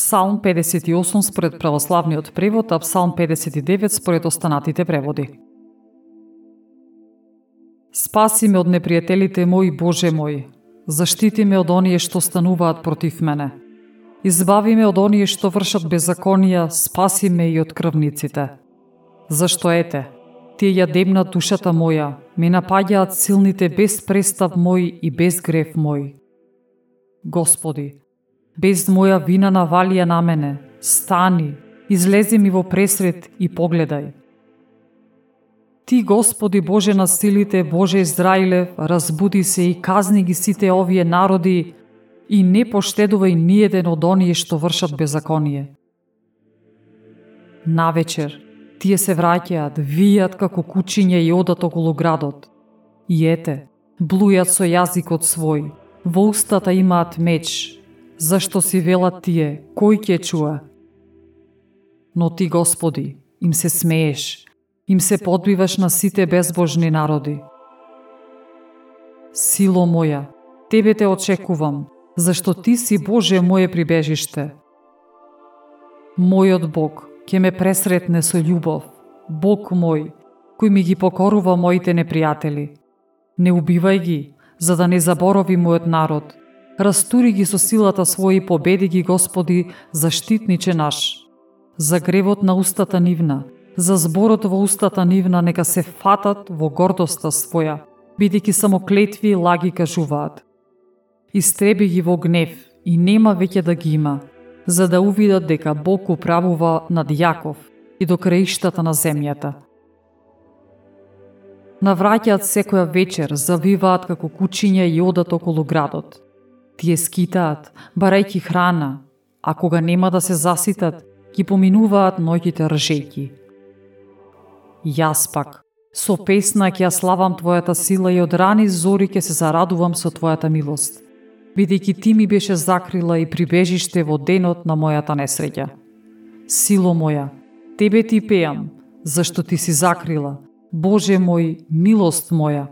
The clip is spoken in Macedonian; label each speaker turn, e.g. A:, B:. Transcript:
A: Псалм 58 според православниот превод, а Псалм 59 според останатите преводи. Спаси ме од непријателите мои, Боже мој. Заштити ме од оние што стануваат против мене. Избави ме од оние што вршат беззаконија, спаси ме и од крвниците. Зашто ете, тие ја демнат душата моја, ме напаѓаат силните без престав мој и без грев мој. Господи, без моја вина навалија на мене, стани, излези ми во пресред и погледај. Ти, Господи Боже на силите, Боже Израилев, разбуди се и казни ги сите овие народи и не поштедувај ниеден од оние што вршат беззаконие. Навечер, тие се враќаат, вијат како кучиња и одат околу градот. И ете, блујат со јазикот свој, во устата имаат меч, зашто си велат тие, кој ќе чуа? Но ти, Господи, им се смееш, им се подбиваш на сите безбожни народи. Сило моја, Тебе те очекувам, зашто Ти си Боже моје прибежиште. Мојот Бог ќе ме пресретне со љубов, Бог мој, кој ми ги покорува моите непријатели. Не убивај ги, за да не заборови мојот народ. Растури ги со силата своји победи ги, Господи, заштитниче наш. За гревот на устата нивна, за зборот во устата нивна нека се фатат во гордоста своја, бидејќи само клетви и лаги кажуваат. Истреби ги во гнев и нема веќе да ги има, за да увидат дека Бог управува над Јаков и до краиштата на земјата. Навраќаат секоја вечер, завиваат како кучиња и одат околу градот. Тие скитаат, барајќи храна, а кога нема да се заситат, ги поминуваат ноќите ржејки. Јас пак, со песна ќе ја славам Твојата сила и од рани зори ќе се зарадувам со Твојата милост, бидејќи Ти ми беше закрила и прибежиште во денот на мојата несреќа. Сило моја, Тебе Ти пеам, зашто Ти си закрила, Боже мој, милост моја,